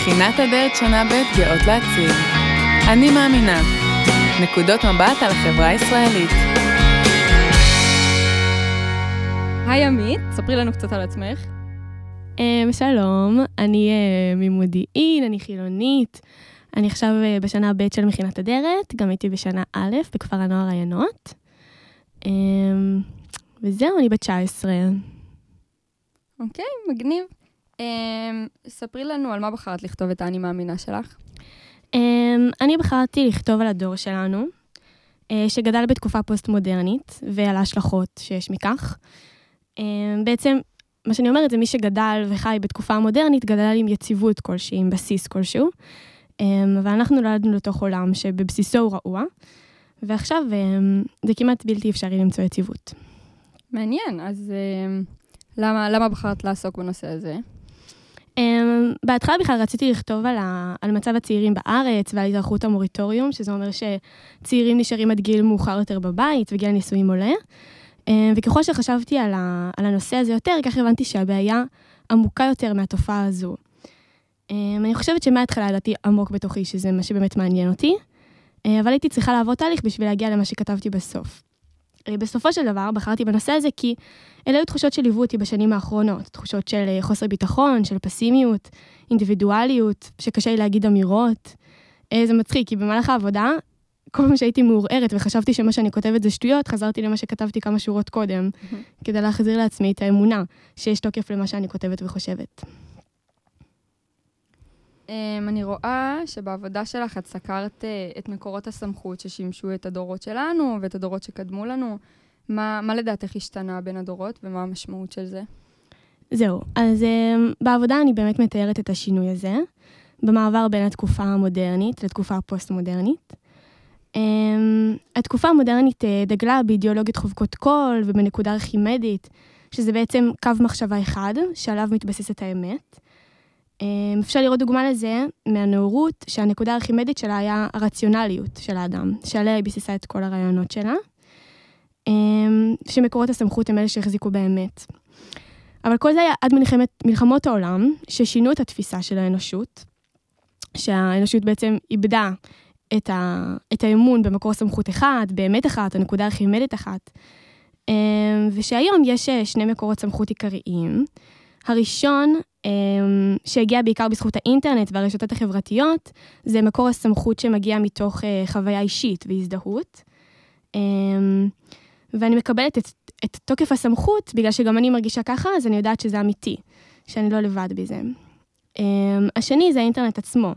מכינת הדלת שנה ב' גאות להציג. אני מאמינה. נקודות מבט על החברה הישראלית. היי עמית, ספרי לנו קצת על עצמך. Um, שלום, אני uh, ממודיעין, אני חילונית. אני עכשיו uh, בשנה ב' של מכינת אדרת, גם הייתי בשנה א' בכפר הנוער עיינות. Um, וזהו, אני בת 19. אוקיי, מגניב. Um, ספרי לנו על מה בחרת לכתוב את האני מאמינה שלך. Um, אני בחרתי לכתוב על הדור שלנו, uh, שגדל בתקופה פוסט-מודרנית, ועל ההשלכות שיש מכך. Um, בעצם, מה שאני אומרת זה מי שגדל וחי בתקופה המודרנית, גדל עם יציבות כלשהי, עם בסיס כלשהו. Um, אבל אנחנו נולדנו לתוך עולם שבבסיסו הוא רעוע, ועכשיו um, זה כמעט בלתי אפשרי למצוא יציבות. מעניין, אז um, למה, למה בחרת לעסוק בנושא הזה? Um, בהתחלה בכלל רציתי לכתוב על, ה, על מצב הצעירים בארץ ועל התארכות המוריטוריום, שזה אומר שצעירים נשארים עד גיל מאוחר יותר בבית וגיל הנישואים עולה. Um, וככל שחשבתי על, ה, על הנושא הזה יותר, כך הבנתי שהבעיה עמוקה יותר מהתופעה הזו. Um, אני חושבת שמההתחלה ידעתי עמוק בתוכי שזה מה שבאמת מעניין אותי, uh, אבל הייתי צריכה לעבור תהליך בשביל להגיע למה שכתבתי בסוף. Uh, בסופו של דבר בחרתי בנושא הזה כי אלה היו תחושות שליוו אותי בשנים האחרונות, תחושות של אה, חוסר ביטחון, של פסימיות, אינדיבידואליות, שקשה לי להגיד אמירות. אה, זה מצחיק, כי במהלך העבודה, כל פעם שהייתי מעורערת וחשבתי שמה שאני כותבת זה שטויות, חזרתי למה שכתבתי כמה שורות קודם, כדי להחזיר לעצמי את האמונה שיש תוקף למה שאני כותבת וחושבת. Um, אני רואה שבעבודה שלך את סקרת uh, את מקורות הסמכות ששימשו את הדורות שלנו ואת הדורות שקדמו לנו. מה, מה לדעתך השתנה בין הדורות ומה המשמעות של זה? זהו, אז um, בעבודה אני באמת מתארת את השינוי הזה, במעבר בין התקופה המודרנית לתקופה הפוסט-מודרנית. Um, התקופה המודרנית uh, דגלה באידיאולוגית חובקות קול ובנקודה ארכימדית, שזה בעצם קו מחשבה אחד שעליו מתבססת האמת. Um, אפשר לראות דוגמה לזה מהנאורות, שהנקודה הארכימדית שלה היה הרציונליות של האדם, שעליה היא ביססה את כל הרעיונות שלה. אמ, שמקורות הסמכות הם אלה שהחזיקו באמת. אבל כל זה היה עד מלחמת, מלחמות העולם, ששינו את התפיסה של האנושות, שהאנושות בעצם איבדה את, ה, את האמון במקור סמכות אחד, באמת אחת, הנקודה הארכימדית אחת, אמ, ושהיום יש אה, שני מקורות סמכות עיקריים. הראשון, אמ, שהגיע בעיקר בזכות האינטרנט והרשתות החברתיות, זה מקור הסמכות שמגיע מתוך אה, חוויה אישית והזדהות. ואני מקבלת את, את תוקף הסמכות, בגלל שגם אני מרגישה ככה, אז אני יודעת שזה אמיתי, שאני לא לבד בזה. Um, השני זה האינטרנט עצמו.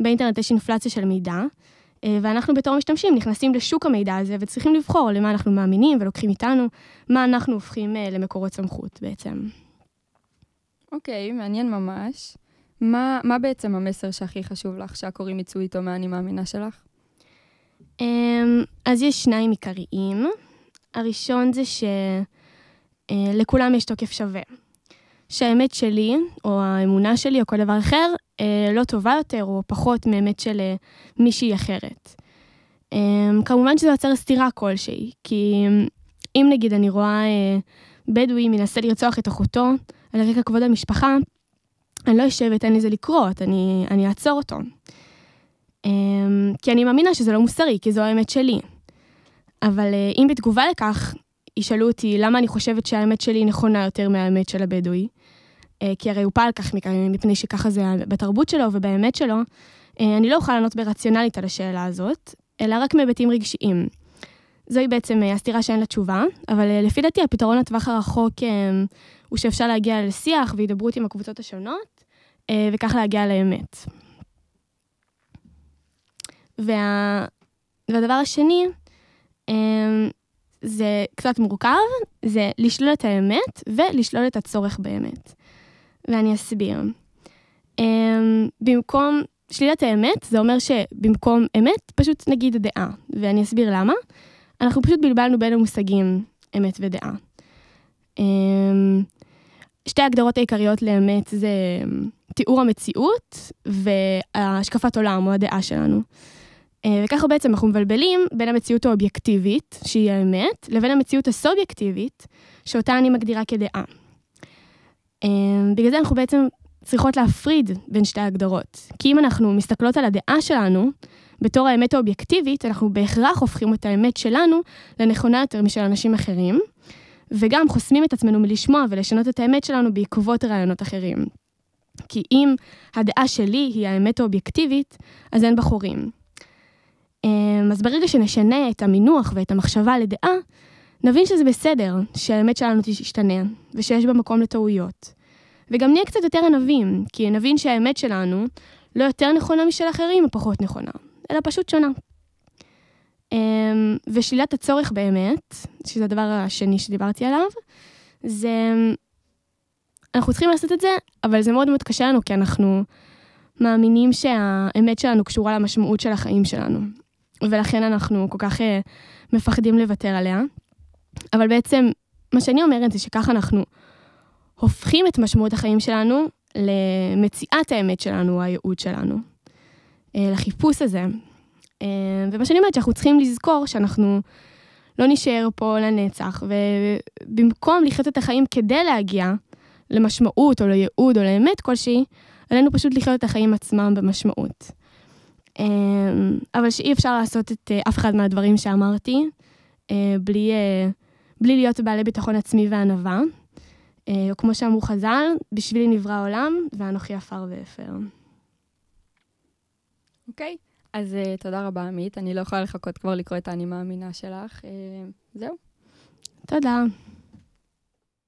באינטרנט יש אינפלציה של מידע, uh, ואנחנו בתור משתמשים נכנסים לשוק המידע הזה וצריכים לבחור למה אנחנו מאמינים ולוקחים איתנו, מה אנחנו הופכים uh, למקורות סמכות בעצם. אוקיי, okay, מעניין ממש. מה, מה בעצם המסר שהכי חשוב לך שהקוראים יצאו איתו מהאני מאמינה שלך? Um, אז יש שניים עיקריים. הראשון זה שלכולם יש תוקף שווה. שהאמת שלי, או האמונה שלי, או כל דבר אחר, אה, לא טובה יותר או פחות מאמת של אה, מישהי אחרת. אה, כמובן שזה יוצר סתירה כלשהי, כי אם נגיד אני רואה בדואי מנסה לרצוח את אחותו על רקע כבוד המשפחה, אני לא אשב ואתן לזה לקרות, אני, אני אעצור אותו. כי אני מאמינה שזה לא מוסרי, כי זו האמת שלי. אבל אה, אם בתגובה לכך ישאלו אותי למה אני חושבת שהאמת שלי נכונה יותר מהאמת של הבדואי, אה, כי הרי הוא פעל כך מפני שככה זה בתרבות שלו ובאמת שלו, אה, אני לא אוכל לענות ברציונלית על השאלה הזאת, אלא רק מהיבטים רגשיים. זוהי בעצם הסתירה שאין לה תשובה, אבל לפי דעתי הפתרון לטווח הרחוק הוא שאפשר להגיע לשיח והידברות עם הקבוצות השונות, וכך להגיע לאמת. וה... והדבר השני, זה קצת מורכב, זה לשלול את האמת ולשלול את הצורך באמת. ואני אסביר. במקום שלילת האמת, זה אומר שבמקום אמת, פשוט נגיד דעה. ואני אסביר למה. אנחנו פשוט בלבלנו בין המושגים אמת ודעה. אמ, שתי ההגדרות העיקריות לאמת זה תיאור המציאות והשקפת עולם או הדעה שלנו. אה, וככה בעצם אנחנו מבלבלים בין המציאות האובייקטיבית, שהיא האמת, לבין המציאות הסובייקטיבית, שאותה אני מגדירה כדעה. אה, בגלל זה אנחנו בעצם צריכות להפריד בין שתי ההגדרות. כי אם אנחנו מסתכלות על הדעה שלנו בתור האמת האובייקטיבית, אנחנו בהכרח הופכים את האמת שלנו לנכונה יותר משל אנשים אחרים, וגם חוסמים את עצמנו מלשמוע ולשנות את האמת שלנו בעקבות רעיונות אחרים. כי אם הדעה שלי היא האמת האובייקטיבית, אז אין בחורים. אמ, אז ברגע שנשנה את המינוח ואת המחשבה לדעה, נבין שזה בסדר, שהאמת שלנו תשתנה, ושיש בה מקום לטעויות. וגם נהיה קצת יותר ענבים, כי נבין שהאמת שלנו לא יותר נכונה משל אחרים או פחות נכונה, אלא פשוט שונה. אמ, ושלילת הצורך באמת, שזה הדבר השני שדיברתי עליו, זה... אנחנו צריכים לעשות את זה, אבל זה מאוד מאוד קשה לנו, כי אנחנו מאמינים שהאמת שלנו קשורה למשמעות של החיים שלנו. ולכן אנחנו כל כך uh, מפחדים לוותר עליה. אבל בעצם, מה שאני אומרת זה שככה אנחנו הופכים את משמעות החיים שלנו למציאת האמת שלנו, הייעוד שלנו, לחיפוש הזה. Uh, ומה שאני אומרת, שאנחנו צריכים לזכור שאנחנו לא נשאר פה לנצח, ובמקום לחיות את החיים כדי להגיע למשמעות או לייעוד או לאמת כלשהי, עלינו פשוט לחיות את החיים עצמם במשמעות. אמ, אבל שאי אפשר לעשות את אה, אף אחד מהדברים שאמרתי אה, בלי, אה, בלי להיות בעלי ביטחון עצמי וענווה. או כמו שאמרו חז"ל, בשבילי נברא העולם ואנוכי עפר ואפר. אוקיי. אז uh, תודה רבה, עמית. אני לא יכולה לחכות כבר לקרוא את האני מאמינה שלך. Uh, זהו. תודה.